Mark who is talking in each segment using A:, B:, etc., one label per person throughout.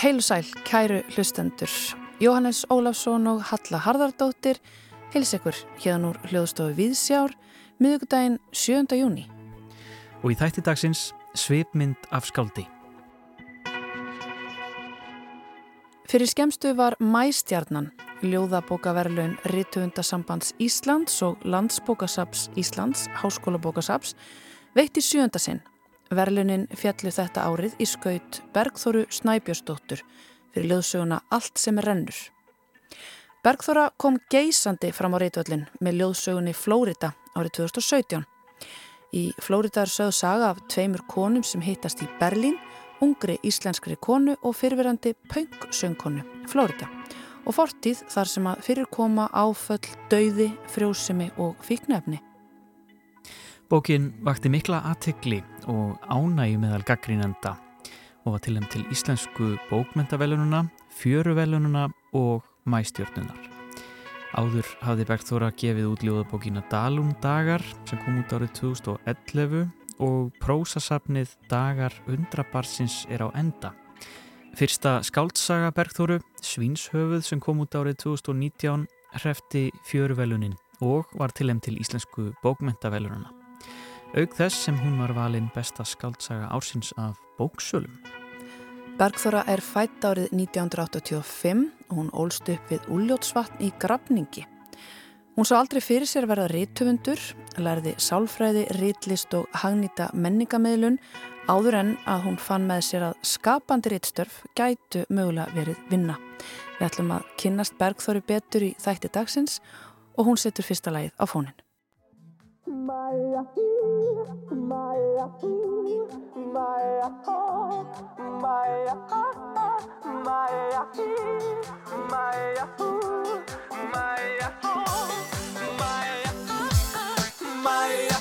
A: Heilu sæl, kæru hlustendur. Jóhannes Ólafsson og Halla Harðardóttir hils ykkur hérna úr hljóðstofu Víðsjár miðugdægin 7. júni.
B: Og í þætti dagsins svipmynd af skáldi.
A: Fyrir skemstu var Mæstjarnan, ljóðabókaverluin Rittuundasambands Íslands og Landsbókasaps Íslands, Háskólabókasaps, veitt í sjönda sinn. Verlunin fjallu þetta árið í skaut Bergþóru Snæbjörnsdóttur fyrir ljóðsöguna Allt sem er rennur. Bergþóra kom geysandi fram á reytvöllin með ljóðsögunni Flórida árið 2017. Í Flórida er sögð saga af tveimur konum sem hittast í Berlín, ungri íslenskri konu og fyrirverandi punk-söngkonu Flórida og fortíð þar sem að fyrirkoma áföll, dauði, frjósemi og fíknefni.
B: Bókin vakti mikla aðtegli og ánægi meðal gaggrínenda og var tilhæm til íslensku bókmentavelununa, fjöruvelununa og mæstjórnunar. Áður hafði Bergþóra gefið út ljóðabókina Dalum dagar sem kom út árið 2011 og prósasafnið Dagar undrabarsins er á enda. Fyrsta skáldsaga Bergþóru, Svínshöfuð sem kom út árið 2019, hrefti fjöruvelunin og var tilhæm til íslensku bókmentavelununa. Aug þess sem hún var valinn besta skáldsaga ársins af bóksölum.
A: Bergþóra er fætt árið 1985 og hún ólst upp við Úljótsvatn í Grafningi. Hún sá aldrei fyrir sér verða rítufundur, lærði sálfræði, rítlist og hagnýta menningameðlun áður en að hún fann með sér að skapandi rítstörf gætu mögulega verið vinna. Við ætlum að kynnast Bergþóri betur í þætti dagsins og hún setur fyrsta lagið á fónin. My, my, my, oh, my, oh, oh,
C: my, my, oh, my, oh, my, my.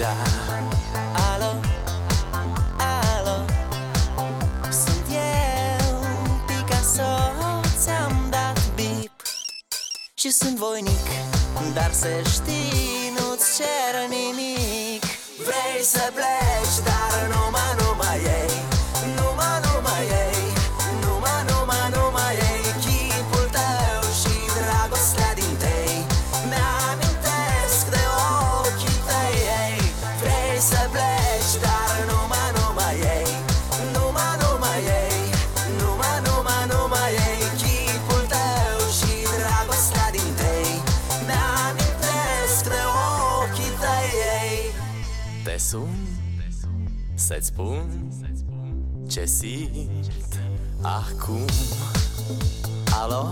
C: Fericirea Alo, alo Sunt eu, Picasso Ți-am dat bip. Și sunt voinic Dar să știi, nu-ți cer nimic. Vrei să pleci, dar numai, numai Să-ți spun ce simt acum. Alo,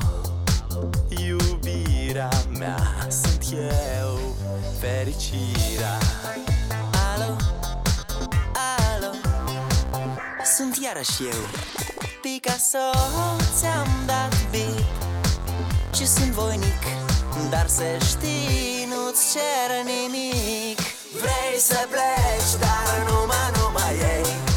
C: iubirea mea Sunt eu, fericirea. Alo, alo? Sunt iarăși eu. Picasso, ți-am dat bip Și sunt voinic Dar să știi, nu-ți cer nimic. Vrei să pleci, dar numai, numai yeah.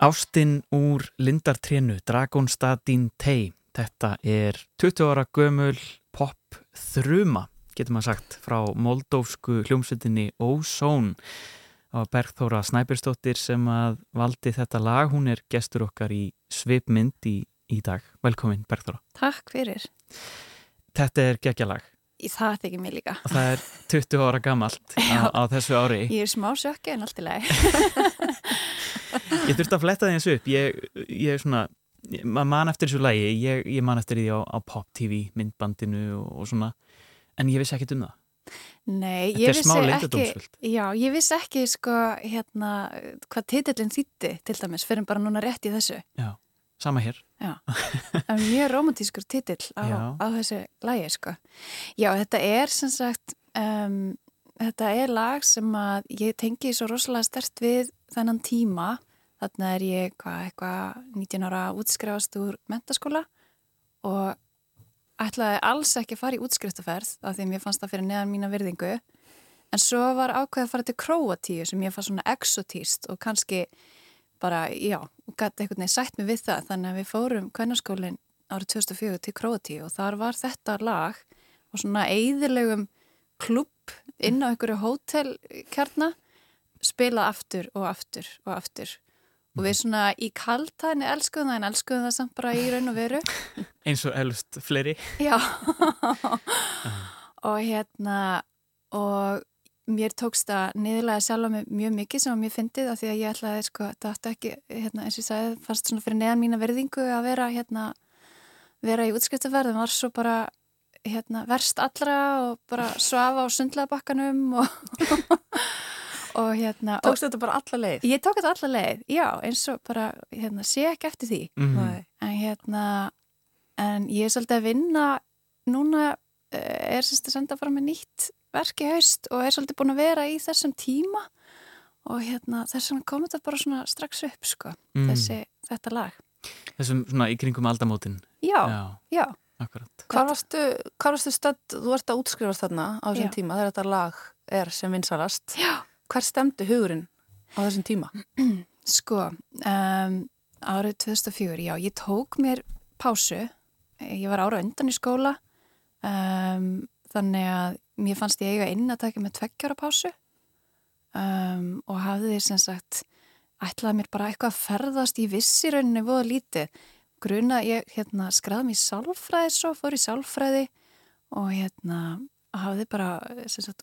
B: Ástinn úr Lindartrénu, Dragonstadín Tei. Þetta er 20 ára gömul pop þruma, getur maður sagt, frá moldófsku hljómsveitinni Ozone. Það var Bergþóra Snæberstóttir sem að valdi þetta lag. Hún er gestur okkar í Svipmynd í, í dag. Velkomin Bergþóra.
D: Takk fyrir.
B: Þetta er geggjalag.
D: Það þykir mér líka.
B: Það er 20 ára gammalt á, á þessu ári.
D: Ég er smá sjökki en allt í lagi.
B: Ég þurfti að fletta því eins upp. Ég, ég er svona, maður man eftir þessu lægi ég, ég man eftir því á, á Pop TV myndbandinu og, og svona. En ég vissi ekkit um það.
D: Nei, ég vissi ekki Já, ég vissi ekki sko hérna hvað titillin þýtti til dæmis. Fyrir bara núna rétt í þessu.
B: Já, sama hér.
D: Það er mjög romantískur titill á,
B: Já.
D: á þessu lagi sko. Já, þetta er sem sagt um, þetta er lag sem að ég tengi svo rosalega stert við þennan tíma þarna er ég hvað, eitthvað 19 ára að útskrifast úr mentaskóla og ætlaði alls ekki að fara í útskriftaferð af því að mér fannst það fyrir neðan mína virðingu. En svo var ákveð að fara til Króatíu sem ég fannst svona exotíst og kannski bara, já, gæti einhvern veginn sætt mig við það. Þannig að við fórum kvennarskólinn árið 2004 til Króatíu og þar var þetta lag og svona eigðilegum klubb inn á einhverju hótelkjarna spilað aftur og aftur og aftur og við svona í kaltæðinni elskuðum það en elskuðum það samt bara í raun og veru.
B: Eins og elst fleiri.
D: Já. Og hérna og mér tókst það niðurlega sjálf mig mjög mikið sem var mjög fyndið af því að ég ætlaði sko, þetta átti ekki hérna, eins og ég sagði, fannst svona fyrir neðan mína verðingu að vera hérna vera í útskriftaferð, en var svo bara hérna, verst allra og bara svafa á sundlaðabakkanum og, og hérna og,
A: Tókstu þetta bara alla leið?
D: Ég tók þetta alla leið, já, eins og bara hérna, sé ekki eftir því
B: mm.
A: Nei.
D: en hérna en ég er svolítið að vinna núna eh, er sérst að senda bara með nýtt verk í haust og er svolítið búin að vera í þessum tíma og hérna þess vegna kom þetta bara svona strax upp sko,
B: Mm.
D: þessi, þetta lag
B: þessum svona í kringum aldamótin
D: Já,
B: Já,
D: já,
B: akkurat
A: Hvar varstu, hvar varstu stödd, þú ert að útskrifast þarna á þessum tíma þegar þetta lag er sem vinsalast.
D: já
A: Hver stemdi hugurinn á þessum tíma?
D: Sko, um, árið 2004, já, ég tók mér pásu, ég var ára undan í skóla, um, þannig að mér fannst ég eiga inn að taka með tveggjara pásu um, og hafði sem sagt, ætlaði mér bara eitthvað að ferðast í vissi rauninni voða lítið. Gruna, ég hérna, skræði mér í sálfræði svo, fór í sálfræði og hérna hafði bara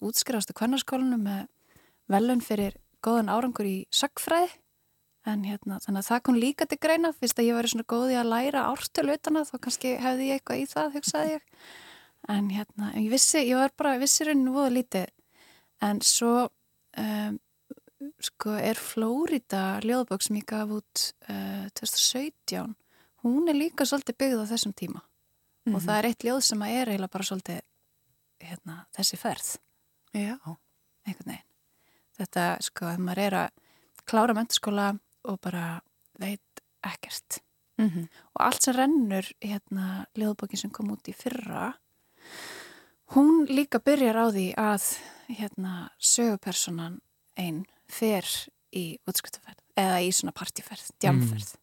D: útskrifast á kvennarskólinu með velun fyrir góðan árangur í sagfræði en hérna, þannig að það kom líka til greina. Fyrst að ég væri svona góði að læra ártölu utan að þá kannski hefði ég eitthvað í það hugsaði ég. En hérna, en ég vissi, ég var bara vissi rauninu voða lítið. En svo um, sko er Flórida ljóðbók sem ég gaf út uh, 2017 hún er líka svolítið byggð á þessum tíma. Og það er eitt ljóð sem að er eiginlega bara svolítið hérna, þessi ferð.
A: Já.
D: einhvern veginn. Þetta, sko, ef maður er að klára mentaskóla og bara veit ekkert.
A: Mm -hmm.
D: Og allt sem rennur, hérna, liðbókin sem kom út í fyrra, hún líka byrjar á því að, hérna, sögupersonan einn fer í útskrittaferð, eða í svona partíferð, djamferð,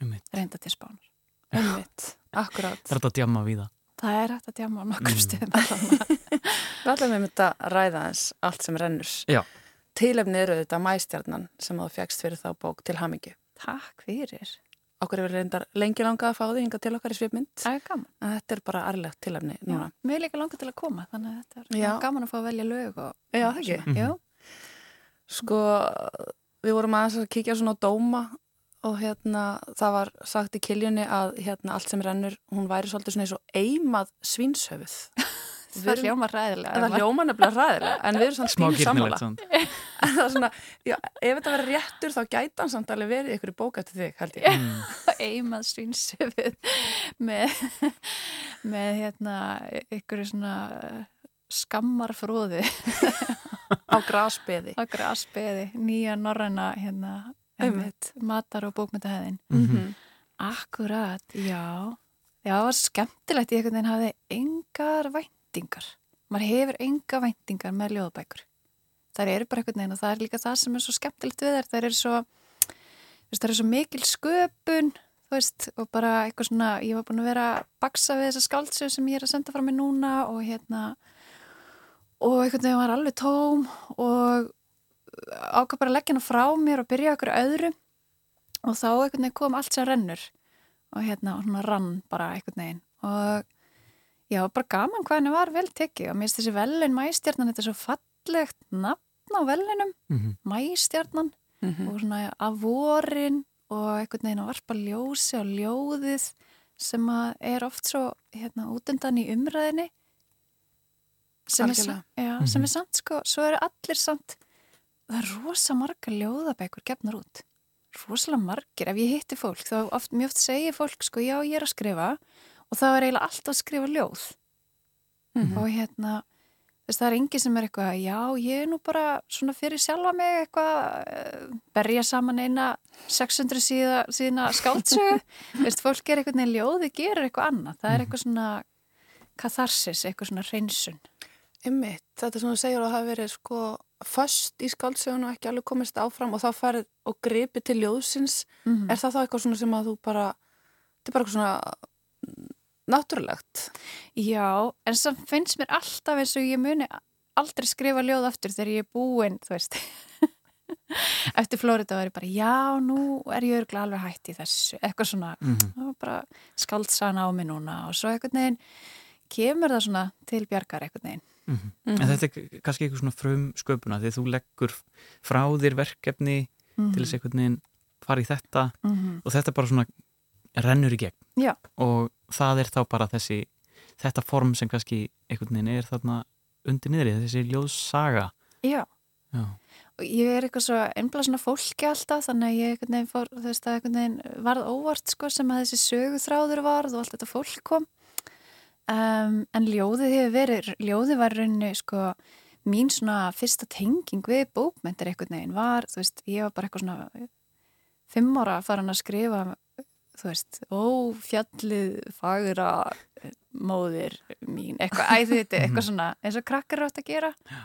B: um
D: reynda til spánar.
A: Einmitt, akkurát.
B: Það er þetta að djamma við það
D: Það er hægt að djama á nokkur
B: Mm.
D: stöðum.
A: Við ætlum við þetta að ræða eins allt sem rennur.
B: Já.
A: Tilefni eru þetta mæstjarnan sem þú fegst fyrir þá bók til hamingju.
D: Takk fyrir.
A: Okkur hefur reyndar lengi langað að fá því hinga til okkar í svipmynd.
D: Það er gaman.
A: En þetta er bara arlegt tilefni núna.
D: Mér er líka langar til að koma, þannig að þetta er
A: Já.
D: gaman að fá að velja lög og...
A: Já, það ekki.
D: svona. Já.
A: Sko, við vorum aðeins að kíkja svona á dóma og hérna það var sagt í kiljunni að hérna allt sem rennur, hún væri svolítið svona eins og eimað svínshöfuð.
D: Það
A: erum-
D: hljómar ræðilega.
A: Það hljóma nefnilega ræðilega, en við erum svona
B: Smá
A: stíl sammála. En það er svona, já, ef þetta verður réttur þá gæti hann samt alveg verið ykkur í bók eftir þig, held ég.
B: mm.
D: eimað svínsöfið með, með hérna ykkur svona eh, skammarfróði
A: Á grásbeði.
D: nýja norræna hérna, einmitt, matar og bókmyndahæðin.
B: Mhm.
D: Akkurat, já. Já, það var skemmtilegt, ég einhvern veginn hafði engar væntingar. Maður hefur enga væntingar með ljóðbækur. Það eru bara einhvern veginn og það er líka það sem er svo skemmtilegt við þær. Það eru svo, er svo mikil sköpun þú veist, og bara eitthvað svona ég var búin að vera að baksa við þessa skáldsög sem ég er að senda frá mig núna og hérna og einhvern veginn var alveg tóm og ákvað bara að leggja hana frá mér og byrja okkur öðru. Og þá einhvern veginn kom allt sem rennur. Og hérna, og svona rann bara einhvern veginn. Og já, bara gaman hvað henni var vel tekið. Og mér finnst þessi velun mæstjarnan, þetta er svo fallegt nafn á velunum mm -hmm. mæstjarnan mm -hmm. og svona af vorin og einhvern veginn að varpa ljósi og ljóðið sem er oft svo hérna út undan í umræðinni sem, er, já, mm -hmm. sem er samt sko, svo eru allir samt það er rosa marga ljóðabækur gefnar út. Rosalega margir, ef ég hitti fólk þá oft, mjög oft segir fólk sko já ég er að skrifa. Og það er eiginlega alltaf að skrifa ljóð. Mm -hmm. og hérna þess það er engi sem er eitthvað já ég er nú bara svona fyrir sjálfa mig eitthvað eh, berja saman eina 600 síða, síðana skáltsögu veist fólk er eitthvað neina ljóð þið gerir eitthvað annað, það er mhm. eitthvað svona katharsis, eitthvað svona hreinsun.
A: Ymmiðt, þetta sem þú segir að hafi verið sko först í skáldsögun og ekki alveg komist áfram og þá farið og gripi til ljóðsins mm -hmm. er það þá eitthvað svona sem að þú bara þetta er bara eitthvað svona náttúrulegt
D: Já, en sem finnst mér alltaf eins og ég muni aldrei skrifa ljóð aftur þegar ég er búinn, þú veist eftir Flórida var ég bara já, nú er ég örgulega alveg hægt í þessu eitthvað svona, mm -hmm. bara skáldsana á mig núna og svo eitthvað neginn kemur það svona til bjargar eitthvað neginn
B: Mm -hmm. Mm -hmm. En þetta er kannski eitthvað svona frum sköpuna því þú leggur frá þér verkefni mm -hmm. til þess einhvern veginn fara í þetta mhm. og þetta bara svona rennur í gegn
D: Já.
B: og það er þá bara þessi þetta form sem kannski einhvern veginn er þarna undir niður í þessi ljóðsaga
D: Já. Já og ég er eitthvað svo einblað svona fólki alltaf þannig að ég einhvern veginn, fór, veist, einhvern veginn varð óvart sko sem að þessi söguþráður varð og allt þetta fólk kom Um, en ljóðið hefur verið, ljóðið var rauninni sko mín svona fyrsta tenging við bókmyndir einhvern veginn var, þú veist, ég var bara eitthvað svona fimm ára að fara hann að skrifa, þú veist, ó fjallið fagra móðir mín, eitthvað, æði þetta, eitthvað svona eins og krakkar átt að gera. Já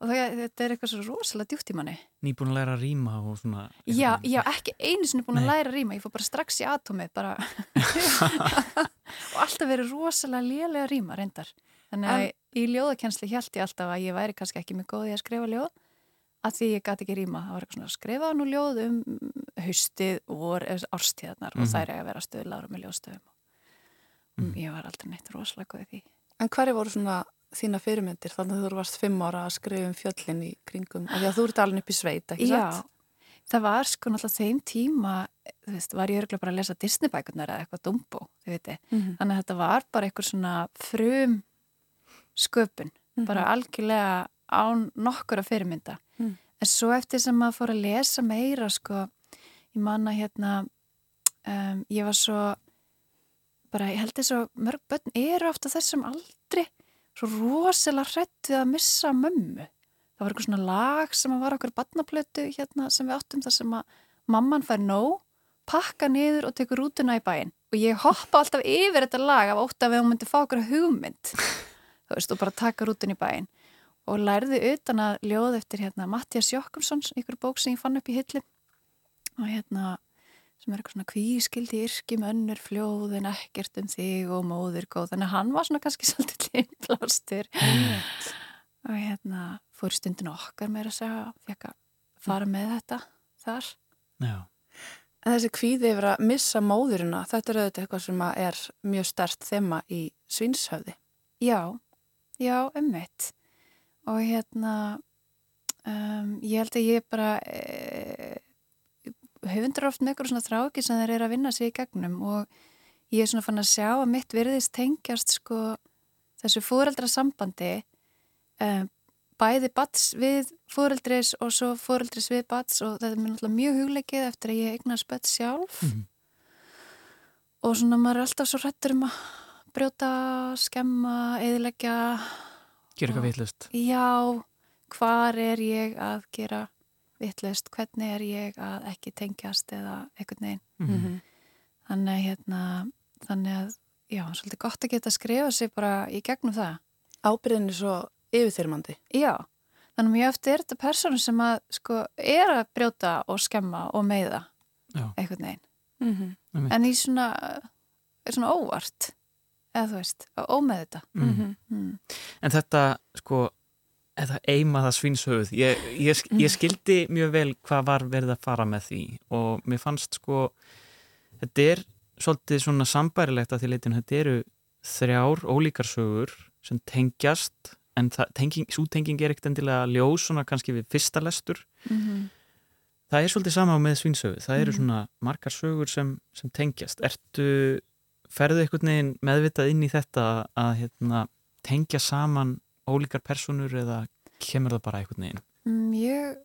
D: og það, þetta er eitthvað svo rosalega djúpt í manni.
B: Nýbúin að læra að rýma og svona
D: Já, já ekki einu sinni búin að læra að rýma ég fór bara strax í atomið bara. Og alltaf verið rosalega lélega að rýma reyndar. Þannig að en, í ljóðakensli held ég alltaf að ég væri kannski ekki mjög góð í að skrifa ljóð. Að því ég gæti ekki rýma það var eitthvað svona að skrifa nú ljóð um haustið og árstíðarnar mm -hmm. og þær er að vera stöðlára með ljóðstöðum. Mm -hmm. ég var aldrei neitt rosalega góð í því.
A: En hverju voru svona þína fyrirmyndir þannig að þú varst fimm ára að skrifa um fjöllin í kringum, af því að þú ert alveg upp í sveit ekki
D: Já, satt? það var sko náttúrulega þeim tíma, þú veist, var ég örgulega bara að lesa Disney-bækunar eða eitthvað dumbo þið viti, mm -hmm. þannig að þetta var bara eitthvað svona frum sköpun, mm -hmm. bara algjörlega án nokkur að fyrirmynda mm. en svo eftir sem maður fór að lesa meira sko, ég manna hérna um, ég var svo bara, ég held þess að mörg börn eru ofta þessum aldri svo rosalega hrætt við að missa mömmu. Það var eitthvað svona lag sem var okkur badnaplötu hérna sem við áttum þar sem að mamman fær nóg, pakka niður og tekur rútuna í bæin. Og ég hoppa alltaf yfir þetta lag af ótt að við myndum fá okkur hugmynd. Þú veist, og bara taka rútuna í bæin. Og lærði utan að ljóð eftir hérna Mattias Jokkumssons, ykkur bók sem ég fann upp í hilli. Og hérna sem er eitthvað svona kvískildi yrki mönnur fljóðin ekkert um þig og móðir góð. Þannig að hann var svona kannski svolítið innblástur og hérna fór stundin okkar meira að segja fekk að fara með þetta þar.
B: Já.
A: En þessi kvíði yfir að missa móðurina þetta er auðvitað eitthvað sem er mjög stert þema í svinshöfði
D: Já, já, ummitt og hérna um, ég held að ég bara e höfundur oft með eitthvað svona þráki sem þeir eru að vinna sig í gegnum og ég er svona fann að sjá að mitt virðist tengjast sko þessu fóreldrasambandi um, bæði bats við fóreldris og svo fóreldris við bats og þetta er mér náttúrulega mjög hugleikið eftir að ég eignast bett sjálf mm -hmm. og svona maður er alltaf svo hrettur um að brjóta, skemma, eðilegja
B: Gera eitthvað vitlust
D: Já, hvar er ég að gera vittlust, hvernig er ég að ekki tengjast eða eitthvað neginn mm -hmm. þannig að hérna þannig að, já, svolítið gott að geta að skrifa sig bara í gegnum það
A: Ábyrðin er svo yfirþyrmandi
D: Já, þannig að mjög eftir er þetta persónu sem að sko er að brjóta og skemma og meiða
B: Já.
D: einhvern veginn
A: Mhm.
B: Einmitt.
D: en í svona, svona óvart eða þú veist, ómeð þetta
B: Mm.
D: mm.
B: En þetta, sko, eða eimaða svínshöfuð, ég, ég,
A: Mm.
B: ég skildi mjög vel hvað var verið að fara með því og mér fannst, sko, þetta er svolítið svona sambærilegt að því leitinu, þetta eru þrjár ólíkar sögur sem tengjast, en það, tenging, svo tenging er ekkert endilega ljós svona kannski við fyrsta lestur.
D: Mm
B: Það er svolítið sama með svínshöfuð, það eru
D: Mhm.
B: svona margar sögur sem, sem tengjast. Ertu, ferðu veginn meðvitað inn í þetta að hérna, tengja saman ólíkar personur eða kemur það bara einhvern veginn?
D: Mm, Ég,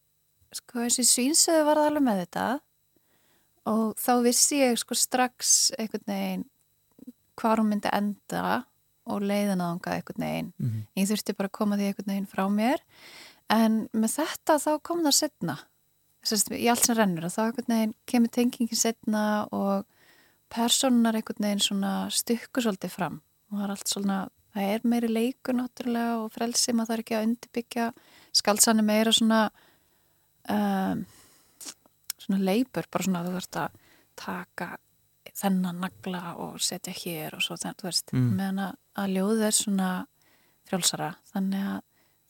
D: sko, þessi svínsöðu var alveg með þetta og þá vissi ég sko strax einhvern veginn hvar hún myndi enda og leiðin að þangað einhvern veginn.
B: Mm -hmm.
D: Ég þurfti bara að koma því einhvern veginn frá mér en með þetta þá kom það setna. Í allt sem rennur og þá einhvern veginn kemur tengingin setna og personar einhvern veginn svona stykkur svolítið fram og það er allt svona, það er meiri leikur náttúrulega og frelsi maður þarf ekki að undirbyggja skaldsann er meira svona um, svona leipur bara svona þú þarfst að taka þennan nagla og setja hér og svo þannig, þú veist,
B: Mm.
D: meðan að, að ljóðu er svona frjálsara, þannig að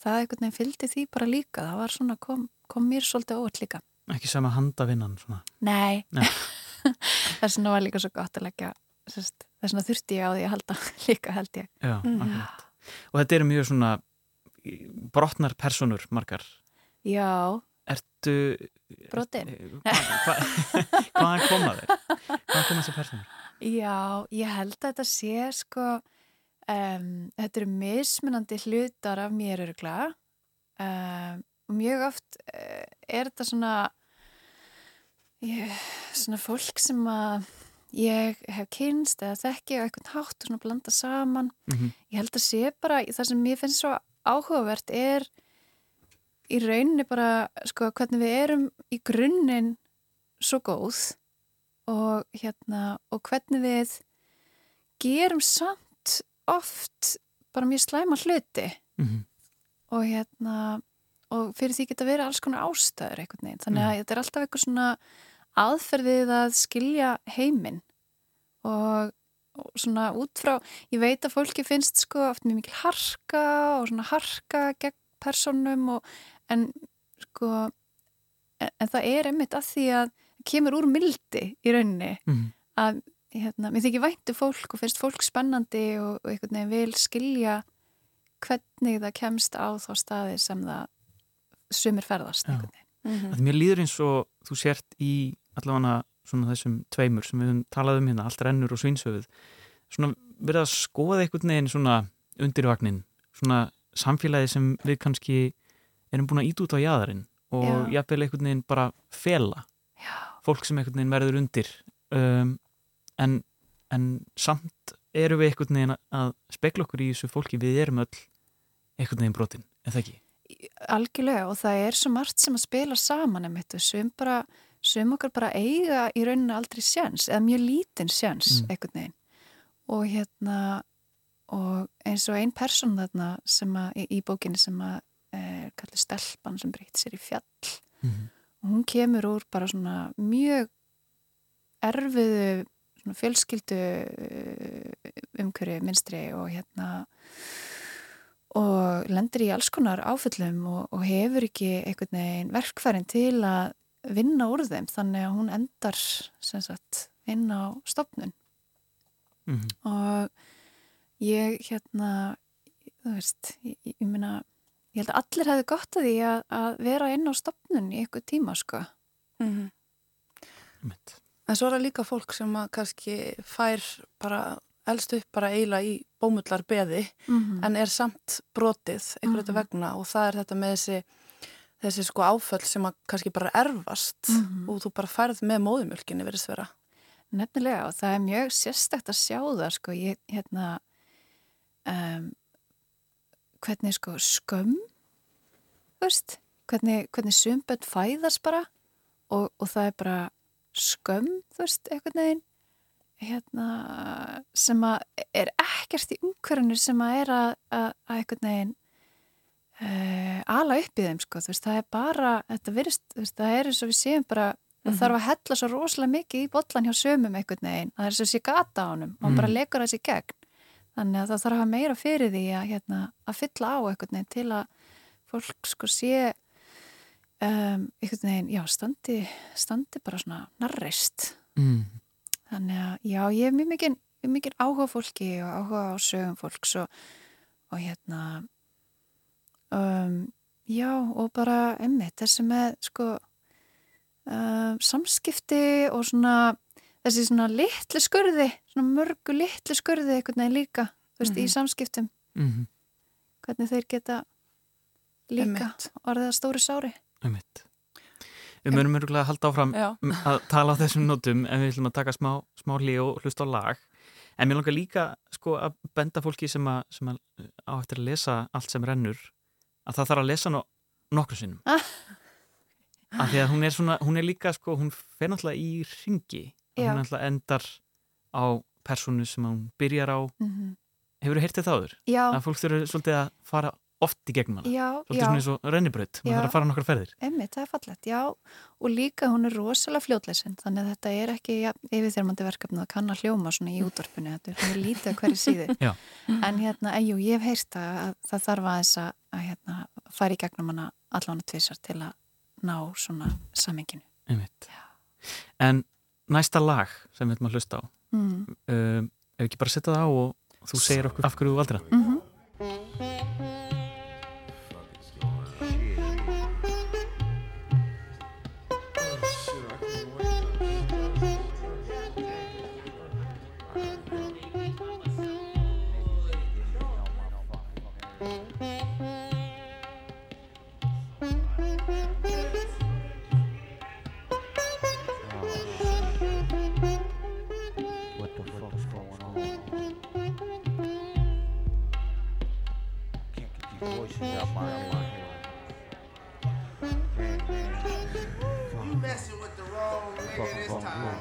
D: það einhvern veginn fylgdi því bara líka það var svona, kom, kom mér svolítið óvart líka
B: Ekki sama handavinnan svona.
D: Nei,
B: Nei.
D: þess vegna var líka svo gott að leggja þess vegna þurfti ég á því að halda líka held ég
B: Já, akkurat. Og þetta eru mjög svona brotnar personur margar.
D: Já,
B: Ertu...
D: Brotin?
B: Hva, hva, hvaðan koma þeir? Hvaðan koma þessi personur?
D: Já, ég held að þetta sé sko, um, þetta eru mismunandi hlutar af mér öruglega um, mjög oft uh, er þetta svona, ég, svona fólk sem að ég hef kynst eða þekki á einhvern hátt og blanda saman.
B: Mm -hmm.
D: Ég held að sé bara, það sem mér finnst svo áhugavert er í rauninni bara sko hvernig við erum í grunninn svo góð og hérna og hvernig við gerum samt oft bara mjög slæma hluti
B: Mm -hmm.
D: og hérna og fyrir því geta verið alls konar ástæður einhvern veginn, þannig að
B: Mm.
D: þetta er alltaf eitthvað svona aðferðið að skilja heiminn og, og svona út frá ég veit að fólki finnst sko oft mjög mikil harka og svona harka gegn personum og en sko en, en það er einmitt að því að kemur úr mildi í rauninni
B: Mm
D: að hérna, mér þykir væntu fólk og finnst fólk spennandi og, og einhvern veginn vil skilja hvernig það kemst á þá staði sem það sumir ferðast veginn.
A: Mhm.
B: -hmm. Mér líður eins og þú sért í allavega svona þessum tveimur sem við höfum talað um hérna, allt rennur og svinsöfuð svona verið að skoða einhvern veginn svona undirvagnin svona samfélagi sem við kannski erum búin að ít út á jæðarinn og jafnvel einhvern veginn bara fela
D: Já,
B: fólk sem einhvern veginn verður undir. Um, en, en samt eru við einhvern veginn að spekla okkur í þessu fólki, við erum öll einhvern veginn brotin, er það ekki?
D: algjörlega og það er svo margt sem að spila saman um þetta, sum bara sum okkar bara eiga í rauninu aldrei sjans, eða mjög lítinn sjans
B: Mm.
D: einhvern veginn. Og hérna og eins og ein person þarna sem að, í, í bókinni sem að er kallið stelpan sem breytti sér í fjall.
B: Mm
D: og hún kemur úr bara svona mjög erfiðu svona fjölskyldu umhverju minstri og hérna og lendir í alls konar áföllum og, og hefur ekki einhvern veginn verkfærin til að vinna úr þeim þannig að hún endar sem sagt inn á stopnun
B: Mm -hmm.
D: og ég hérna þú veist, ég, ég, ég meina ég held að allir hefði gott að því að, að vera inn á stopnun í eitthvað tíma sko
A: Mhm. En svo er það líka fólk sem að kannski fær bara elst upp bara eiginlega í bómullar beði
D: mm.
A: en er samt brotið einhverju þetta
D: Mhm.
A: vegna og það er þetta með þessi, þessi sko áföll sem að kannski bara erfast
D: Mhm.
A: og þú bara færð með móðumjölkinni verðist vera.
D: Nefnilega og það er mjög sérstækt að sjá það sko, ég hérna um, hvernig sko skömm veist, hvernig, hvernig sumbönd fæðast bara og, og það er bara skömm þú veist, einhvern veginn hérna sem að er ekkert í umhverfinu sem að er að, að, að einhvern veginn uh, ala upp í þeim sko, þú veist, það er bara þetta virðist, þú veist, það er eins og við séum bara það
A: Mhm.
D: þarf að hella svo rosalega mikið í bollan hjá sömum einhvern veginn, það er svo sé gata á honum og hann bara
B: Mm.
D: legur þessi gegn þannig að það þarf að hafa meira fyrir því að, hérna, að fylla á einhvern veginn til að fólk sko sé um, einhvern veginn, já, standi standi bara svona narreist
B: mm.
D: þannig að já, ég er mjög mikið, mikið áhuga fólki og áhuga á sögum fólks og, og hérna um, já, og bara emmitt, þessi með sko um, samskipti og svona þessi svona litlu skurði svona mörgu litlu skurði einhvern veginn líka, þú veist, í
A: Mhm.
D: samskiptum
B: Mm.
D: hvernig þeir geta líka
A: Einmitt.
D: orðið að stóri sári
B: Einmitt. Við munum örgulega að halda áfram
A: Já.
B: að tala á þessum nótum en við ætlum að taka smá, smá hlý og hlusta á lag en mér langar líka sko, að benda fólki sem, að, sem að, á eftir að lesa allt sem rennur að það þarf að lesa no, nokkru sinnum.
D: Ah.
B: af því að hún er, svona, hún er líka sko, hún fer náttúrulega í ringi hún náttúrulega endar á personu sem hún byrjar á.
D: Mm
B: hefur þú heyrtið það áður?
D: Já,
B: að fólk þurfa svolítið að fara oft í gegnum hana
D: já,
B: svolítið
D: já
B: svona eins og rennibraut, maður þarf að fara nokkar ferðir
D: Emmi, það er fallegt, já, og líka hún er rosalega fljótlesin, þannig að þetta er ekki ja, yfirþjörmandi verkefni að kanna hljóma svona í útvarpinu, þetta er lítið að hverju síðu.
B: Já.
D: En hérna, en jú, ég hef heyrt að, að það þarf að þess að, að hérna, fara í gegnum hana allan að tvisar til að ná svona samenginu.
B: Einmitt. En næsta lag sem við ætlum að hlusta á
D: Mm.
B: um, ef ekki bara setja það á og þú segir okkur af hverju þú aldrei
D: Mm
E: Can't voices. Man, man.
F: You messing with the wrong nigga this time.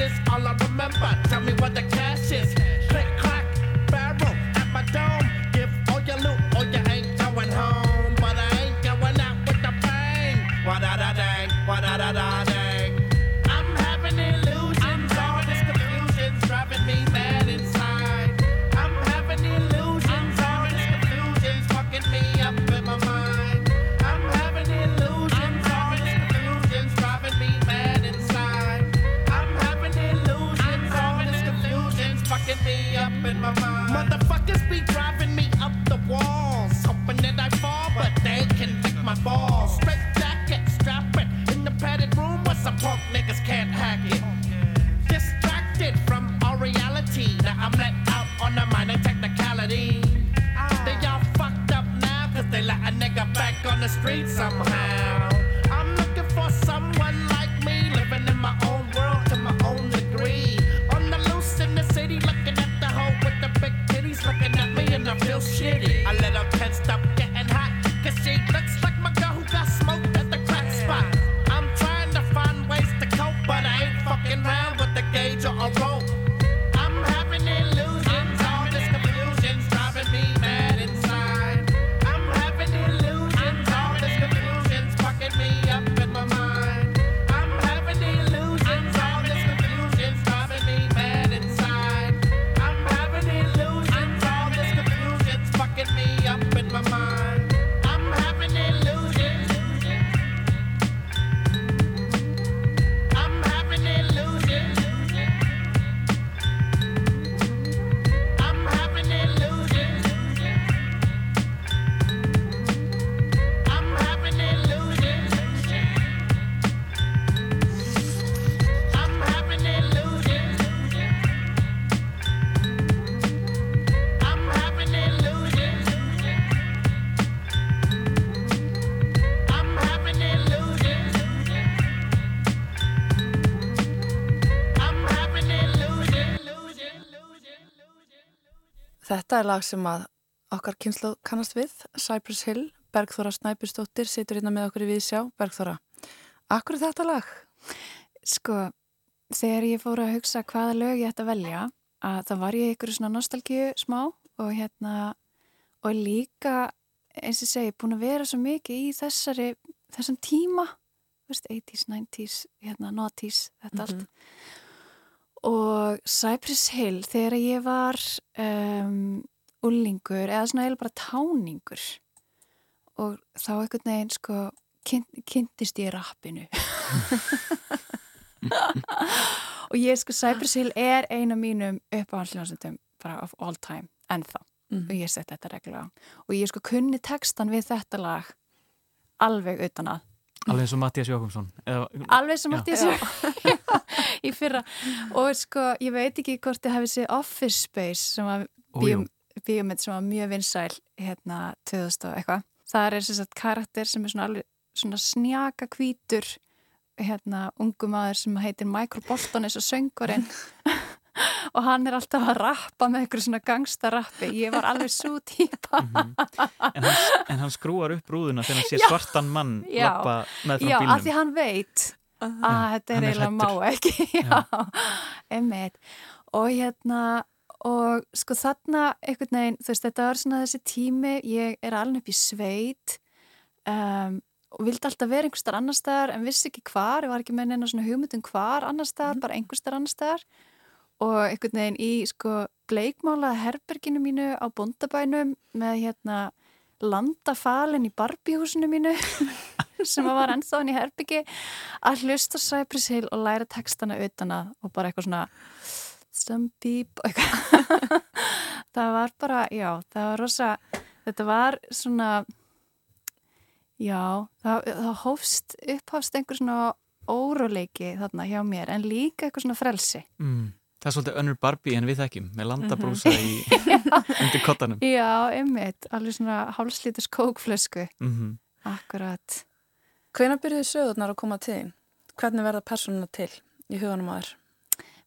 G: Ashes. All I remember, tell me what the cash is.
A: Er lag sem að okkar kynslu kannast við, Cypress Hill, Bergþóra Snæbjörnsdóttir, situr hérna með okkur í viðsjá. Bergþóra, akkur er þetta lag?
D: Sko, þegar ég fór að hugsa hvaða lög ég ætti að velja, að það var ég ykkur svona nostalgíu smá og hérna, og líka, eins og segi, búin að vera svo mikið í þessari, þessum tíma, veist, 80s, 90s, hérna, 90s, þetta allt. Og Cypress Hill, þegar ég var um, ullingur, eða svona eiginlega bara táningur, og þá einhvern veginn, sko, kyn, kynntist ég rappinu. og ég sko Cypress Hill er eina mínum uppáhaldsljónsendum bara of all time, ennþá. Og ég sett þetta reglulega og ég sko kunni textan við þetta lag alveg utan að.
B: Alveg eins og Mattias Jókumsson eða,
D: alveg sem átti ég svo í fyrra. Og sko ég veit ekki hvort þið hefði séð Office Space sem var
B: Ó, jú.
D: Bíómynd sem var mjög vinsæl hérna 2000 og eitthvað. Það er sem sagt karakter sem er svona, alveg, svona snjaka hvítur hérna ungu maður sem heitir Michael Bolton eins og söngurinn. Og hann er alltaf að rappa með eitthvað svona gangstarappi. Ég var alveg svo típa.
B: En, hann, en hann skrúar upp rúðuna þegar hann sé
D: Já.
B: svartan mann
D: Já.
B: lappa með frá
D: Já, af
B: bílnum.
D: því hann veit að
B: Já,
D: þetta
B: hann
D: er
B: er
D: eiginlega má ekki. Já, einmitt. Og hérna og sko þarna einhvern veginn, þú veist, þetta var svona þessi tími ég er alveg upp í sveit um, og vildi alltaf vera einhver starf annar staðar en vissi ekki hvar, ég var ekki með neina svona hugmyndum hvar annar staðar, bara einhver starf annar staðar. Og einhvern veginn í sko bleikmálaða herberginu mínu á bóndabænum með hérna landafalin í barbíhúsinu mínu sem var ennþá hann í herbyggi að hlusta Cypress Hill og læra textana utan að og bara eitthvað svona some beep það var bara, já, það var rosa þetta var svona já, það, það hófst upphafst einhver svona óróleiki þarna hjá mér en líka eitthvað svona frelsi.
B: Mm. Það er svolítið önnur Barbie en við þekkjum með landabrúsa í undir kottanum.
D: Já, einmitt, alveg svona hálslítus kókflösku.
B: Mm
D: akkurat.
A: Hvenær byrjuðu sögurnar að koma til? Þín? Hvernig verða persónuna til í huganum aður?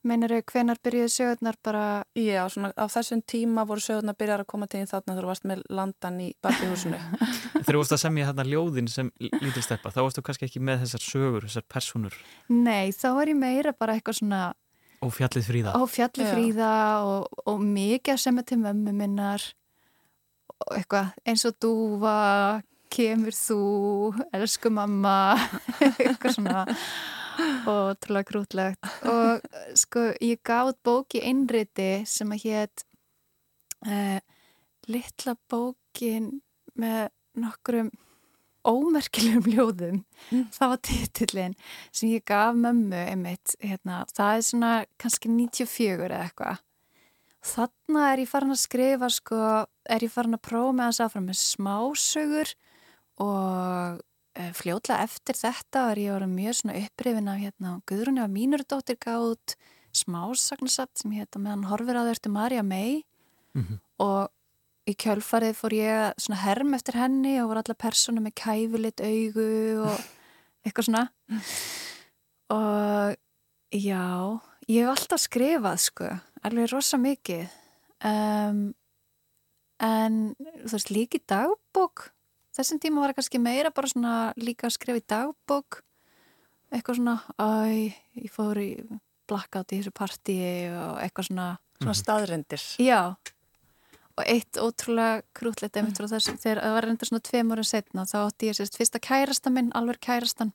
D: Meinar þau hvenar byrjuðu sögurnar bara?
A: Já, svona á þessum tíma voru sögurnar byrjar að koma til þín þarna þegar þú varst með landan í barbíhúsinu.
B: Þegar þú varst að semja þarna ljóðin sem lítil steppa þá varstu kannski ekki með þessar sögur, þessar personur
D: Nei, þá var ég meira bara eitthvað svona
B: og fjallið fríða.
D: Á fjalli
A: Já.
D: fríða og, og mikið að semja til mömmu minnar. Og eitthvað eins og dúfa, kemur þú, elsku mamma, eitthvað svona og trúlega krútlegt. Og sko ég gaf út bók í einriti sem að hétt uh, litla bókin með nokkrum ómerkilegum ljóðum. Það var titillin sem ég gaf mömmu einmitt, hérna, það er svona kannski 94 eða eitthvað. Þarna er ég farin að skrifa sko, er ég farin að prófa með hans áfram með smásögur og e, fljótlega eftir þetta er ég orðin mjög svona upprifin af hérna, Guðrunni af mínur dóttir gátt smásagnasapt sem hérna meðan horfir þau ertu Marja May.
B: Mhm.
D: og í kjölfarið fór ég að svona herm eftir henni og voru alla persónu með kæfulit augu og eitthvað svona. Og já ég hef alltaf skrifað sko alveg rosa mikið. Um, en þú veist líka í dagbók þessum tíma var það kannski meira bara svona líka að skrifa í dagbók. Eitthvað svona æ, ég fór í blackout í þessu partíi og eitthvað svona.
A: Svona staðrendir.
D: Já, og eitt ótrúlega krútlegt einmitt frá þess þegar það var reynda svona tveim ára setna þá átti ég sérst fyrsta kærasta minn, alveg kærastan.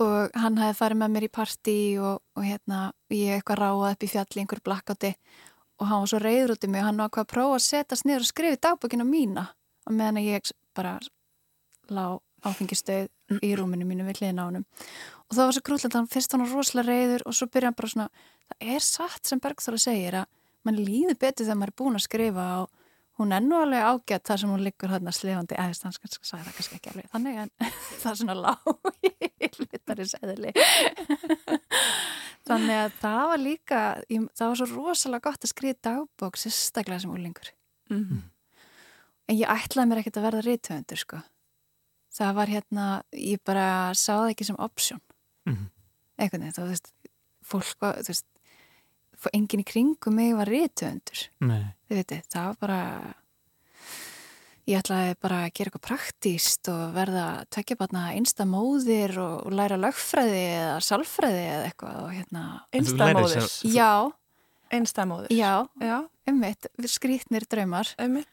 D: Og hann hefði farið með mér í partí og, og hérna ég eitthvað ráað upp í fjalli einhver blackouti og hann var svo reyður út í mig og hann var hvað að prófa að setjast niður og skrifa í dagbókina mína og meðan ég bara lá áfengistöð í rúminu mínu við hliðin á honum. Og það var svo krúllegt, hann fyrst hann var rosalega reyður og svo byrja hann bara svona, það er satt sem Bergþóra segir að mann líður betur þegar maður er búin að skrifa og hún er nú alveg ágætt þar sem hún liggur hann að slefandi, þannig að hann sagði það kannski ekki alveg. Þannig en það er svona lág þannig að það var líka það var svo rosalega gott að skrifa dagbók sérstaklega sem úlingur
A: Mm.
D: En ég ætlaði mér ekkert að verða rithöfundur sko. Það var hérna, ég bara sá það ekki sem option.
B: Mhm.
D: einhvern veginn, þú veist fólk, var- þú veist enginn í kringum mig var
B: Nei.
D: þið veitir, það var bara ég ætlaði bara að gera eitthvað praktíst og verða tvekja barna einsta móðir og, læra lögfræði eða sálfræði eða eitthvað og hérna,
B: sjálf-
D: já,
A: Einstæðmóðir.
D: já,
A: Já,
D: ummitt, skrýtnir draumar
A: einmitt.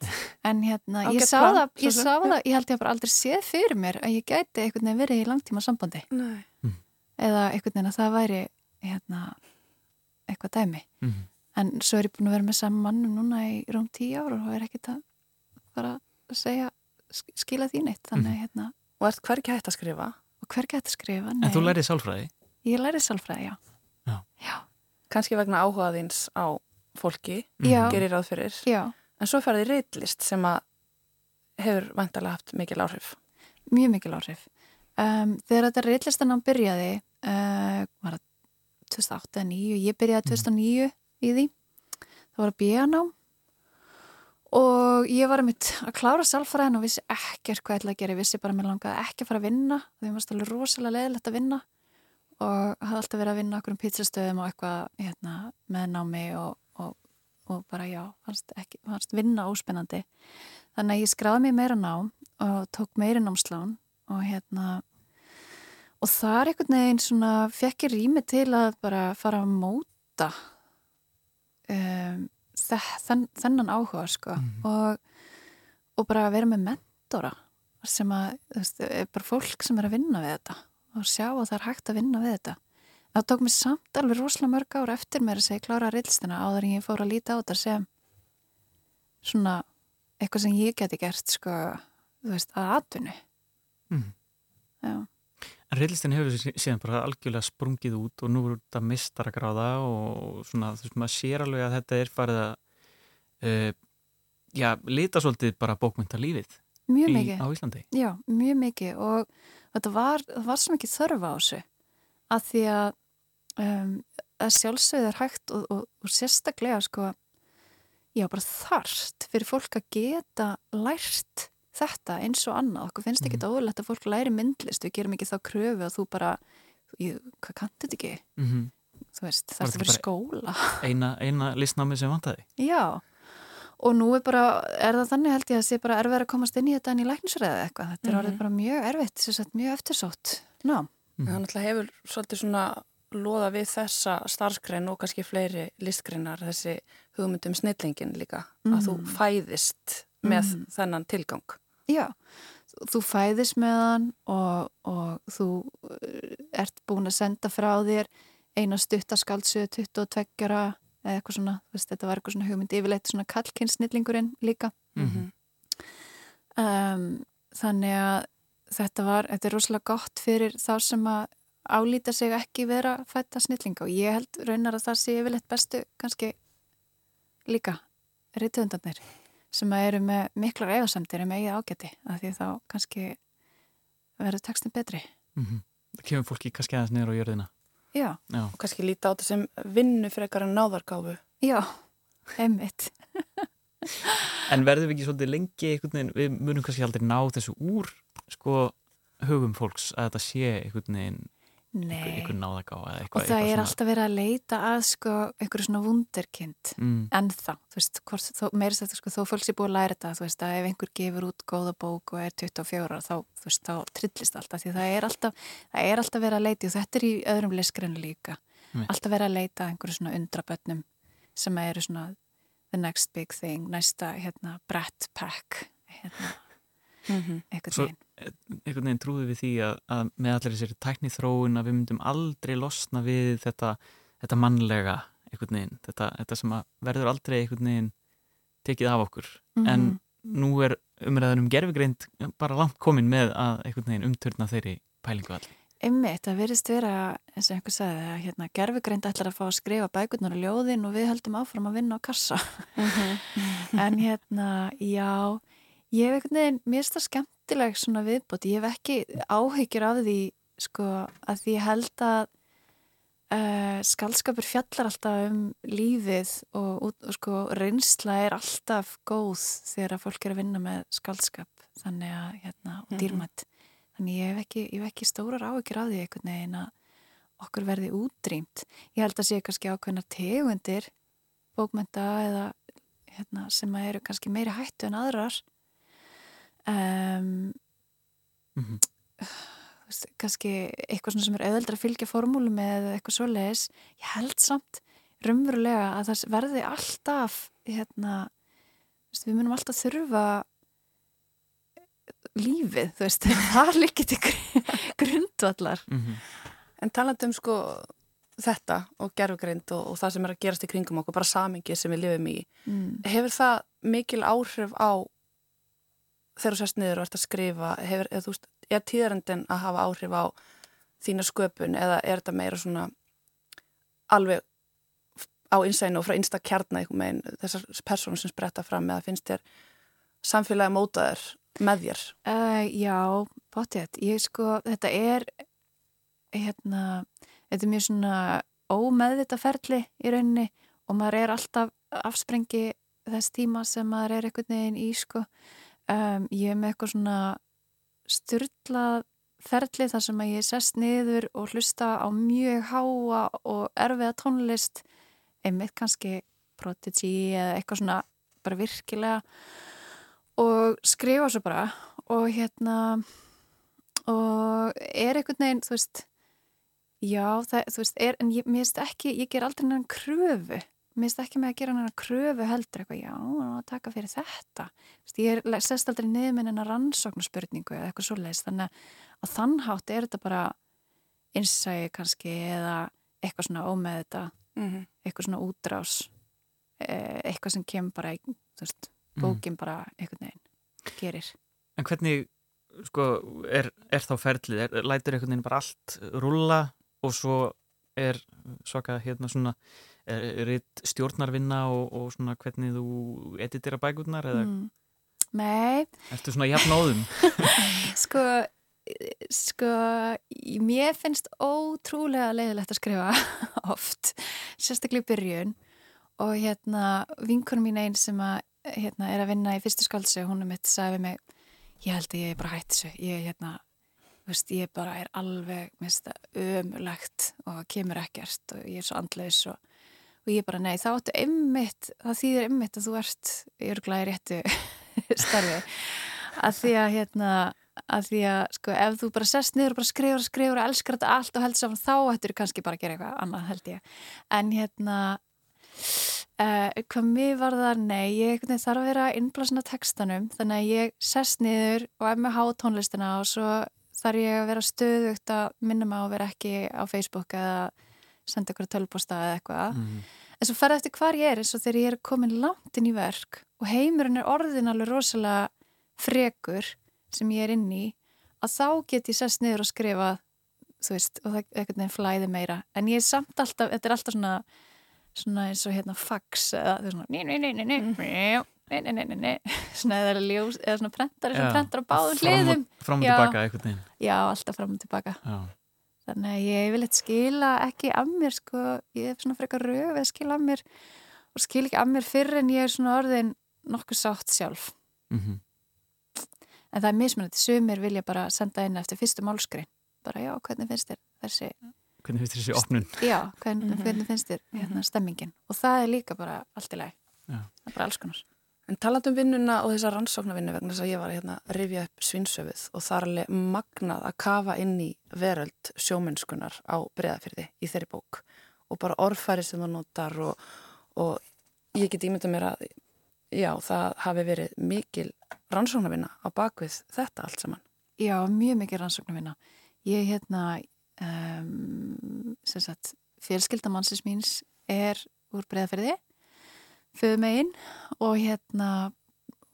D: en hérna, ég sá
A: plan,
D: það, ég sá það, ég held ég bara aldrei séð fyrir mér að ég gæti einhvern veginn verið í langtíma sambandi
A: Nei.
D: eða einhvern veginn að það væri hérna, eitthvað dæmi
B: Mhm.
D: en svo er ég búin að vera með saman mannum núna í rúm tíu ár og er ekkert að bara að segja sk- skila því neitt þannig
B: Mhm.
D: hérna,
A: Og ert hvergi hægt að skrifa?
D: og hver gæti skrifa
B: En þú lærið sálfræði?
D: ég læri sálfræði, já
B: Já.
D: já,
A: Kanski vegna áhuga þíns á fólki,
D: Já.
A: gerir ráð fyrir.
D: já,
A: En svo ferði reitlist sem að hefur vantarlega haft mikil áhrif.
D: mjög mikil áhrif. Um, þegar þetta reillistanám byrjaði uh, var það 2008 eða 2009, ég byrjaði 2009 í því, það var að bíjanám og ég var einmitt að klára sálfræðin og vissi ekkert hvað ég ætlaði að gera, ég vissi bara að mér langaði ekki að fara að vinna, því mér varst alveg rosalega leðilegt að vinna og hafði alltaf verið að vinna okkur um pizzastöðum og eitthvað hérna, með námi og, og, og bara já, fannst, ekki, fannst vinna óspennandi. Þannig að ég skráði mig í meira nám og tók meiri námslán og hérna og það er einhvern veginn svona fekk ég rými til að bara fara að móta um, þenn, þennan áhuga sko. Og, og bara vera með mentora sem að, þú veist, bara fólk sem er að vinna við þetta og sjá að það er hægt að vinna við þetta það tók mér samt alveg rosalega mörg ára eftir mér að segja klára rillstina áður en ég fór að líta á þetta sem svona eitthvað sem ég geti gert sko, þú veist, að atvinnu
B: Mhm.
D: já,
B: En reillistin hefur sí- síðan bara algjörlega sprungið út og nú er þetta mistar að gráða og svona þú veist maður sér alveg að þetta er farið að uh, já, lita svolítið bara bókmynda lífið
D: mjög
B: í,
D: mikið
B: á Íslandi.
D: Já, mjög mikið og þetta var, var svo mikið þörfa á þessu að því að, um, að sjálfsögð er hægt og, og, og sérstaklega sko, já bara þarft fyrir fólk að geta lært þetta eins og annað. Okkur finnst ekki mm. óðurlegt að fólk læri myndlist, við gerum ekki þá kröfu að þú bara, ég, hvað kannt þetta ekki?
B: Mm -hmm.
D: Þú veist, það er
B: þetta
D: fyrir skóla.
B: Eina, eina listnámið sem vantaði.
D: Já, og nú er bara, er það þannig held ég að sé bara erfið að komast inn í þetta en í læknisræði eitthvað. Þetta er
A: Mhm.
D: orðið bara mjög erfitt, sem sagt mjög eftirsótt. Ná,
B: Mhm.
A: Það náttúrulega hefur svolítið svona loða við þessa starfskrein og kannski fleiri listgreinar þessi hugmyndum snillingin líka að þú
D: Mhm.
A: fæðist með
D: Mhm.
A: þennan tilgang.
D: já, þú fæðist með hann og, og þú uh, ert búin að senda frá þér eina stuttaskaldsöðu 22 eða eitthvað svona, þú veist, þetta var eitthvað svona hugmynd yfirleitt svona kallkynnsnillingurinn líka.
B: Mhm.
D: um, þannig að þetta var, þetta er rosalega gott fyrir þá sem að álíta sig ekki vera fætta snillinga og ég held raunar að það sé yfirleitt bestu kannski líka reytuðundarnir sem að eru með miklar efasemtir um eigið ágæti af því þá kannski verður textin betri.
B: Mm Það kemur fólki kannski aðeins niður á jörðina.
D: Já,
B: Já.
A: Og kannski líta á þetta sem vinnu frekar en náðargáfu.
D: já, einmitt.
B: En verðum við ekki svolítið lengi einhvern veginn, við munum kannski aldrei ná þessu úr sko hugum fólks að þetta sé einhvern veginn einhver, einhver eða
D: og það
B: eitthvað
D: er alltaf verið að leita að sko einhverju svona wunderkind
B: Mm,
D: ennþá, þú veist, hvort, þó, meira þetta sko, þó fólk sé búið að læra þetta, þú veist, að ef einhver gefur út góða bók og er 24 ára, þá, þú veist, þá trillist alltaf, því það er alltaf, það er alltaf verið að leita og þetta er í öðrum leskreinu líka.
B: Einmitt.
D: alltaf verið að leita að einhverju svona undrabönnum sem eru svona the next big thing, næsta, hérna, Brett Pack, hérna,
A: Mm
D: einhvern veginn.
B: einhvern veginn trúðu við því að, að með allir þessari tækni þróun að við myndum aldrei losna við þetta, þetta mannlega einhvern veginn, þetta, þetta sem verður aldrei einhvern veginn tekið af okkur en
D: Mhm.
B: nú er umræðan um gerfigreind bara langt komin með að einhvern veginn umturna þeirri pælingu allir.
D: Einmitt, það verðist vera, eins og einhver sagði, að hérna, gerfugreind ætlar að fá að skrifa bækurnar og ljóðin og við höldum áfram að vinna á kassa. en hérna, já, ég hef einhvern veginn, mér finnst það skemmtileg svona viðbót, ég hef ekki áhyggjur af því, sko, að því ég held að uh, skaldskapur fjallar alltaf um lífið og, og, sko, reynsla er alltaf góð þegar að fólk er að vinna með skaldskap, þannig að, hérna, og
A: Mhm.
D: dýrmætt. Þannig ég hef ekki, ég hef ekki stórar áhyggjur af því einhvern veginn að okkur verði útrýmt. Ég held að sé kannski ákveðnar tegundir bókmenta eða hérna, sem eru kannski meiri hættu en aðrar um,
B: Mhm.
D: þú veist, kannski eitthvað svona sem er auðveldra að fylgja formúlu með eitthvað svoleiðis ég held samt raunverulega að það verði alltaf hérna þú veist, við munum alltaf þurfa lífið, þú veist, það gr- grundvallar
B: Mhm.
A: En talandi um sko þetta og gerfugreind og, og það sem er að gerast í kringum okkur, bara samingi sem við lifum í,
D: mm.
A: hefur það mikil áhrif á þegar þú sérst niður og ert að skrifa, hefur, eða, veist, er tíðarendin að hafa áhrif á þína sköpun eða er þetta meira svona alveg á innsæðinu og frá einsta kjarna megin þessar personur sem spretta fram eða finnst þér samfélagi mótaður með þér?
D: Uh, já, potið. Ég sko, þetta er hérna, þetta er mjög svona ómeðvita ferli í rauninni og maður er alltaf afsprengi þess tíma sem maður er einhvern veginn í sko. Um, ég er með eitthvað svona styrlað ferli þar sem að ég sest niður og hlusta á mjög háa og erfiða tónlist. Einmitt kannski Prodigy eða eitthvað svona bara virkilega. Og skrifa svo bara og hérna og er einhvern veginn, þú veist já, það, þú veist, er, en ég, mér finnst ekki, ég ger aldrei nefn kröfu mér finnst ekki með að gera nefn kröfu heldur eitthvað, já, að taka fyrir þetta þú veist, ég er, sest aldrei niður með nefn rannsóknarspurningu eða eitthvað svoleiðis þannig að þannhátt er þetta bara innsægi kannski eða eitthvað svona ómeð þetta
A: Mm -hmm.
D: eitthvað svona útrás eh, eitthvað sem kemur bara veist,
B: Mhm.
D: bókin bara einhvern veginn gerir
B: En hvernig, sko, er, er þá ferlið? Er, lætur einhvern veginn bara allt rulla og svo er svaka hérna svona er, er stjórnarvinna og, og svona hvernig þú editera bækurnar eða
D: mm. Nei,
B: ertu svona jafn óðum?
D: sko sko, mér finnst ótrúlega leiðilegt að skrifa oft, sérstaklega í byrjun og hérna vinkunum mín einn sem að hérna, er að vinna í fyrstu skaldsu, hún er mitt sagði mig, ég held að ég er bara hætt þessu ég, hérna, þú veist, ég bara er alveg, ömulegt og kemur ekkert og ég er svo andlaus og, og ég bara, nei, þá áttu einmitt, það þýðir einmitt að þú ert örglega í réttu starfi. Að því að hérna að því að sko ef þú bara sest niður og bara skrifur og skrifur og elskar þetta allt og heldur saman þá ættir þú kannski bara að gera eitthvað annað held ég. En hérna uh, hvað mér var það nei, ég þarf að vera innblasna textanum. Þannig að ég sest niður og er með há tónlistina og svo þarf ég að vera stöðugt að minna mig á að vera ekki á Facebook eða senda ykkur tölposta eða eitthvað.
B: Mm.
D: en svo ferða eftir hvar ég er eins og þegar ég er komin langt inn í verk og heimurinn er orðin alveg rosalega frekur sem ég er inn í að þá get ég sest niður og skrifa þú veist, og það er eitthvað nefn flæði meira. En ég er samt alltaf, þetta er alltaf svona svona eins og hérna fax eða þú veist svona ný, ný, ný, ný, ný Nei, nei, nei, nei, svona eða ljós eða svona prentari sem prentar á báðum hliðum.
B: Fram og tilbaka eitthvað
D: Já, alltaf fram og tilbaka.
B: Já
D: þannig að ég vil eitthvað skila ekki af mér sko, ég er svona frekar rög við að skila af mér og skil ekki af mér fyrr en ég er svona orðin nokkuð sátt sjálf.
B: Mm
D: en það er mismunandi, sumir vilja bara senda inn eftir fyrstu málskrein bara já, hvernig finnst þér þessi
B: Hvernig finnst þér þessi opnun?
D: já, hvernig,
A: Mhm.
D: hvernig finnst þér hérna, stemmingin? Og það er líka bara allt í lagi.
B: Já.
D: það er bara alls konar
A: En talandi um vinnuna og þessa rannsóknarvinnu vegna þess að ég var hérna að rifja upp svinsöfuð og það er alveg magnað að kafa inn í veröld sjómennskunar á breyðafyrði í þeirri bók. Og bara orðfæri sem það notar og, og ég get ímynda mér að já, það hafi verið mikil rannsóknarvinna á bakvið þetta allt saman.
D: já, mjög mikið rannsóknarvinna. Ég hérna um, sem sagt, fjölskyldamannsins míns er úr breyðaferði föðu megin og hérna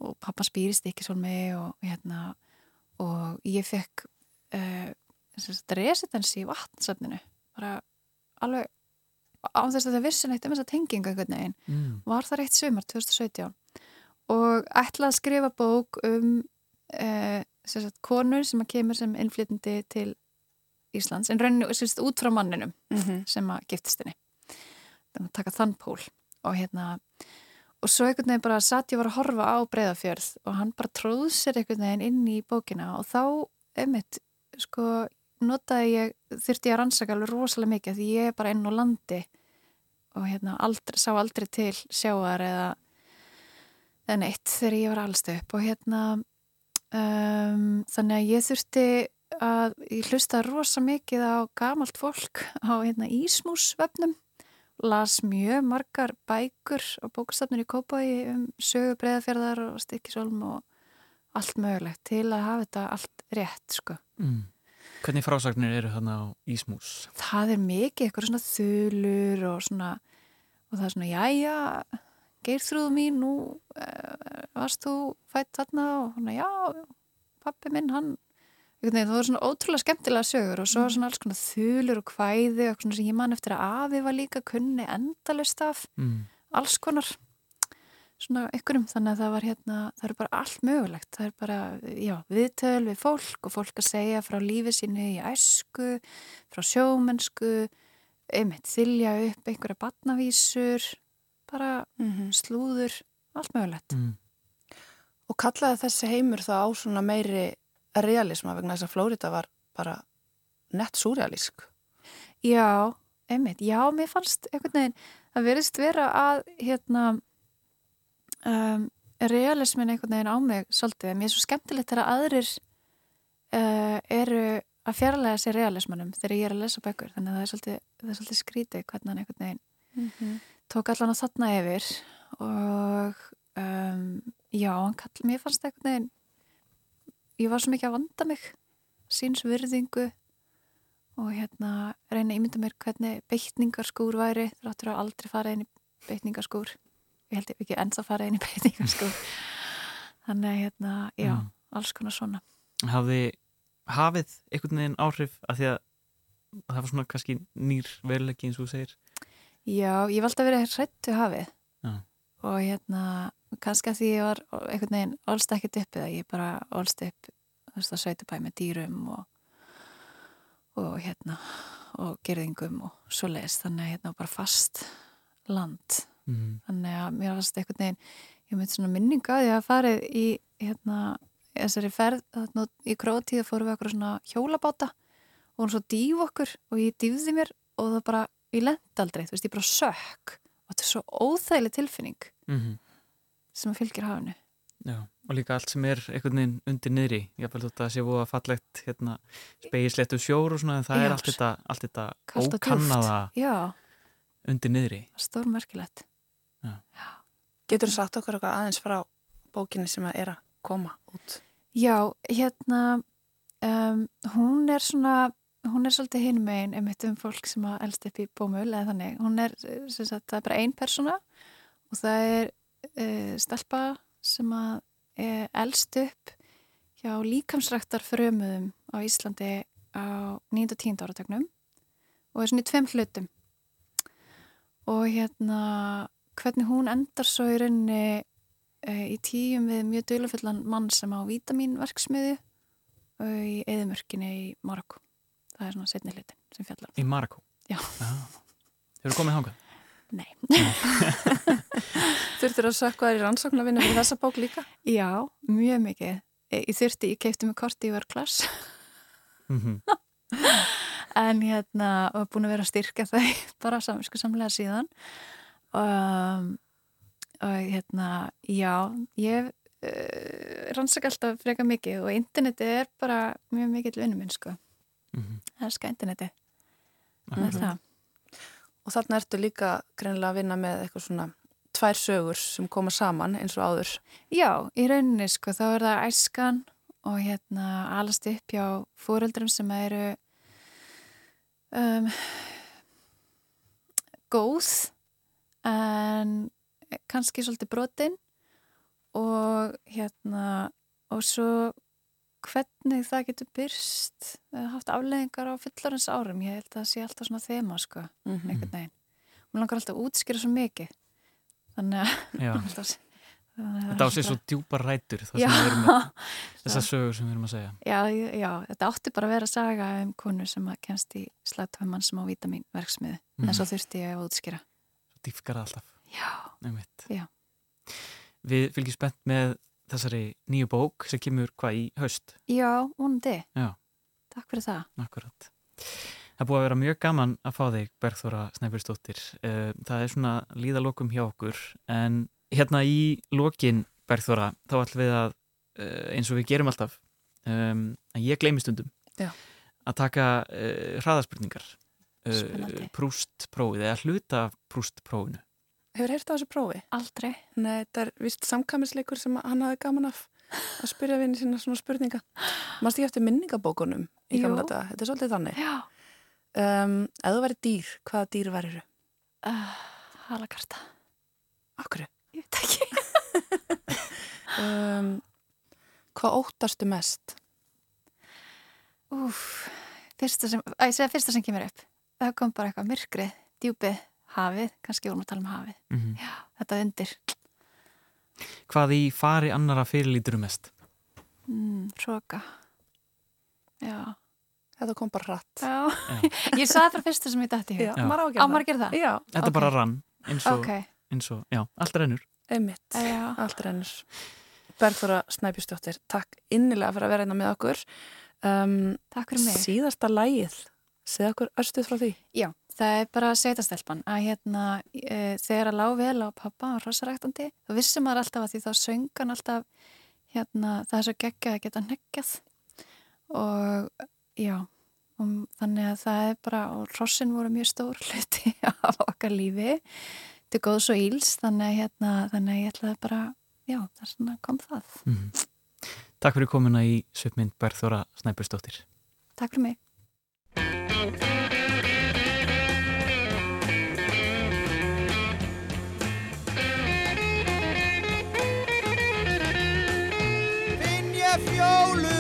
D: og pappa spýrist ekki svona mig og hérna og ég fekk uh, residens í vatnsefninu bara alveg á þess að það vissi neitt um þessa tengingu einhvern veginn
B: Mm.
D: var það reitt sumar 2017 og ætlaði að skrifa bók um uh, sem sagt, konur sem að kemur sem innflytandi til Íslands en rauninu út frá manninum
A: Mm -hmm.
D: sem að giftist henni þannig að taka þann pól og hérna og svo einhvern veginn bara satt ég var að horfa á breyðafjörð og hann bara tróð sér einhvern veginn inn í bókina og þá, einmitt, sko notaði ég, þurfti ég að rannsaka alveg rosalega mikið því ég er bara inn á landi og hérna aldrei, sá aldrei til sjáar eða eða neitt þegar ég var allstu upp. Og hérna um, þannig að ég þurfti að ég hlusta rosa mikið á gamalt fólk á hérna Ísmúsvefnum las mjög margar bækur og bókastafnir í Kópaví um sögu breyðafjörðar og stikkisólm og allt mögulegt til að hafa þetta allt rétt sko.
B: Mm. Hvernig frásagnir eru þarna á Ísmús?
D: Það er mikið eitthvað svona þulur og svona og það er svona, jæja geirþrúðu mín, nú uh, varst þú fætt þarna og svona, já, pappi minn, hann það voru svona ótrúlega skemmtilega sögur og svo var svona alls konar þulur og kvæði og svona sem ég man eftir að afi var líka kunni endalust af,
B: Mm.
D: alls konar svona ykkurum, þannig að það var hérna það eru bara allt mögulegt, það er bara já, viðtöl við fólk og fólk að segja frá lífi sínu í æsku frá sjómennsku einmitt, þylja upp einhverja batnavísur bara slúður, allt mögulegt.
B: Mm.
A: Og kallaði þessi heimur þá á svona meiri realisma vegna þess að Flórida var bara nett súrealísk.
D: Já, einmitt, já, mér fannst einhvern veginn, það verðist vera að hérna um, realismin einhvern veginn á mig svolítið, mér er svo skemmtilegt þegar aðrir uh, eru að fjarlæga sér realismanum þegar ég er að lesa bækur, þannig að það er svolítið, það er svolítið skrítið hvernig hann einhvern veginn tók allan að þarna yfir og um, já, kall, mér fannst einhvern veginn ég var svo mikið að vanda mig síns virðingu og hérna reyna að ímynda mér hvernig beitningarskúr væri. Þráttur að aldrei fara inn í beitningarskúr ég held ekki ennþá fara inn í beitningarskúr þannig að hérna, já,
B: Mm.
D: alls konar svona.
B: Hafði hafið einhvern veginn áhrif að því að það var svona kannski nýr veruleiki eins og þú segir?
D: Já, ég var alltaf verið hrættu hafið. Og hérna kannski að því ég var einhvern veginn allst ekkert upp eða ég bara allst upp þú veist að sveitupæ með dýrum og, og hérna og gerðingum og svo leiðist þannig að hérna bara fast land.
B: Mm.
D: þannig að mér varst einhvern veginn ég myndi svona minninga að ég að farið í hérna, þessari ferð þarna, í krótíða fórum við okkur svona hjólabáta. Og hún svo dýf okkur og ég dýfði mér og það bara ég lent aldrei, þú veist, ég bara sökk þetta er svo óþægileg tilfinning
B: Mm
D: sem að fylgir hafinu.
B: Já, og líka allt sem er einhvern veginn undir niðri. Ég fælt að það sé búið að fallegt hérna, spegislettu sjór og svona en það
D: Já.
B: er allt þetta, allt þetta ókannaða
D: Já,
B: undir niðri.
D: Stórmerkilegt.
A: Getur þú sagt okkur eitthvað aðeins frá bókinni sem að er að koma út?
D: Já, hérna um, hún er svona hún er svolítið hinum megin einmitt um fólk sem að elst upp í bómul eða þannig, hún er, sem sagt, það er bara ein persóna og það er uh, stelpa sem að uh, elst upp hjá líkamsræktar frömuðum á Íslandi á 9. og 10. áratögnum og er svona í tveim hlutum og hérna hvernig hún endar svo í rauninni uh, í tíum við mjög dölufullan mann sem á vítamínverksmiðu og í eðimörkinni í Marokko. Það er svona setni hlutin sem fjallar. um
B: í Marako
D: Já.
B: Hefur komið hangað?
D: Nei.
A: Þurftur að sökka þær í rannsóknarvinna fyrir þessa bók líka?
D: Já, mjög mikið. Ég ég þurfti, ég keipti mig korti í vörklass
B: Mm
D: en hérna og búin að vera að styrka þau bara saminsku samlega síðan um, og hérna já, ég uh, rannsaka alltaf freka mikið og interneti er bara mjög mikill vinnum minn sko,
B: -hmm.
D: það er ska interneti er
A: Og þarna ertu líka greinilega að vinna með eitthvað svona tvær sögur sem koma saman eins og áður.
D: Já, í rauninni sko, þá er það æskan og hérna alast upp hjá fóreldrum sem eru um, góð en kannski svolítið brotin og hérna og svo hvernig það getur byrst haft afleðingar á fullorins árum. Ég held að það sé alltaf svona þema sko
A: Mhm.
D: einhvern veginn. Mér langar alltaf að útskýra svo mikið. Þannig að að
B: þetta á
D: er
B: svo djúpar rætur þessar sögur sem við erum að segja.
D: Já, já, þetta átti bara að vera saga um konu sem að kemst í slagtöfumann sem á vítaminverksmiðu
B: Mhm.
D: en svo þurfti ég að útskýra.
B: Svo dýfkar alltaf.
D: Já. Já.
B: Við fylgjum spennt með þessari nýju bók sem kemur hvað í haust
D: já, vonandi
B: Já.
D: takk fyrir það.
B: Akkurat. Það búið að vera mjög gaman að fá þig, Bergþóra Snæfjörnsdóttir. Eh, Það er svona líðalokum hjá okkur, en hérna í lokin, Bergþóra, þá ætlum við að, eh, eins og við gerum alltaf, að ég gleymi stundum,
A: Já.
B: að taka uh, hraðaspurningar, prústprófið, eða hluta prústprófinu.
A: Hefur á þessu prófi?
D: Aldrei.
A: Nei, þetta er vist samkæmisleikur sem hann hafði gaman af að spyrja vinni sína svona spurninga. Mást ekki eftir minningabókunum í gamla þetta? Þetta er svolítið þannig.
D: Já.
A: Um, ef þú væri dýr, hvaða dýr væri þú?
D: Uh, halakarta.
A: Akkur.
D: Ég veit ekki.
A: Um, hvað óttastu mest?
D: Úf, fyrsta sem, að ég segja fyrsta sem kemur upp. Það kom bara eitthvað myrkrið, djúpið, hafið, kannski vorum að tala um hafið.
B: Mm
D: Já, þetta undir.
B: Hvað í fari annara fyrirlítur mest?
D: Mm, Róka. Já.
A: Þetta kom bara hratt.
D: Já. ég sagði bara fyrsta sem ég dætti í
A: Já,
D: hug.
B: Já.
A: maður á að
D: Á
A: gera
D: maður
A: það.
D: það?
A: Já,
B: Þetta
D: Ok.
B: bara rann, eins og,
D: Ok.
B: eins og, já, allt rennur.
A: einmitt.
D: Já.
A: Allt rennur. Bergþóra Snæbjörnsdóttir, takk innilega fyrir að vera einna með okkur. Um,
D: Takk fyrir mig.
A: síðasta lægið, segð okkur örstuð frá því.
D: Já, það er bara sveitastelpan að hérna e, þegar að lág vel á pappa og rosaræktandi, þá vissum maður alltaf að því þá söng hann alltaf hérna það er svo geggjað að geta neggjað og já og þannig að það er bara og rossin voru mjög stór hluti af okkar lífi til góðs og íls þannig að hérna þannig að ég ætlaði bara já, það er svona kom það
B: Mm. Takk fyrir komuna í svipmynd Bergþóra Snæbjörnsdóttir.
D: Takk fyrir mig
F: með fjólu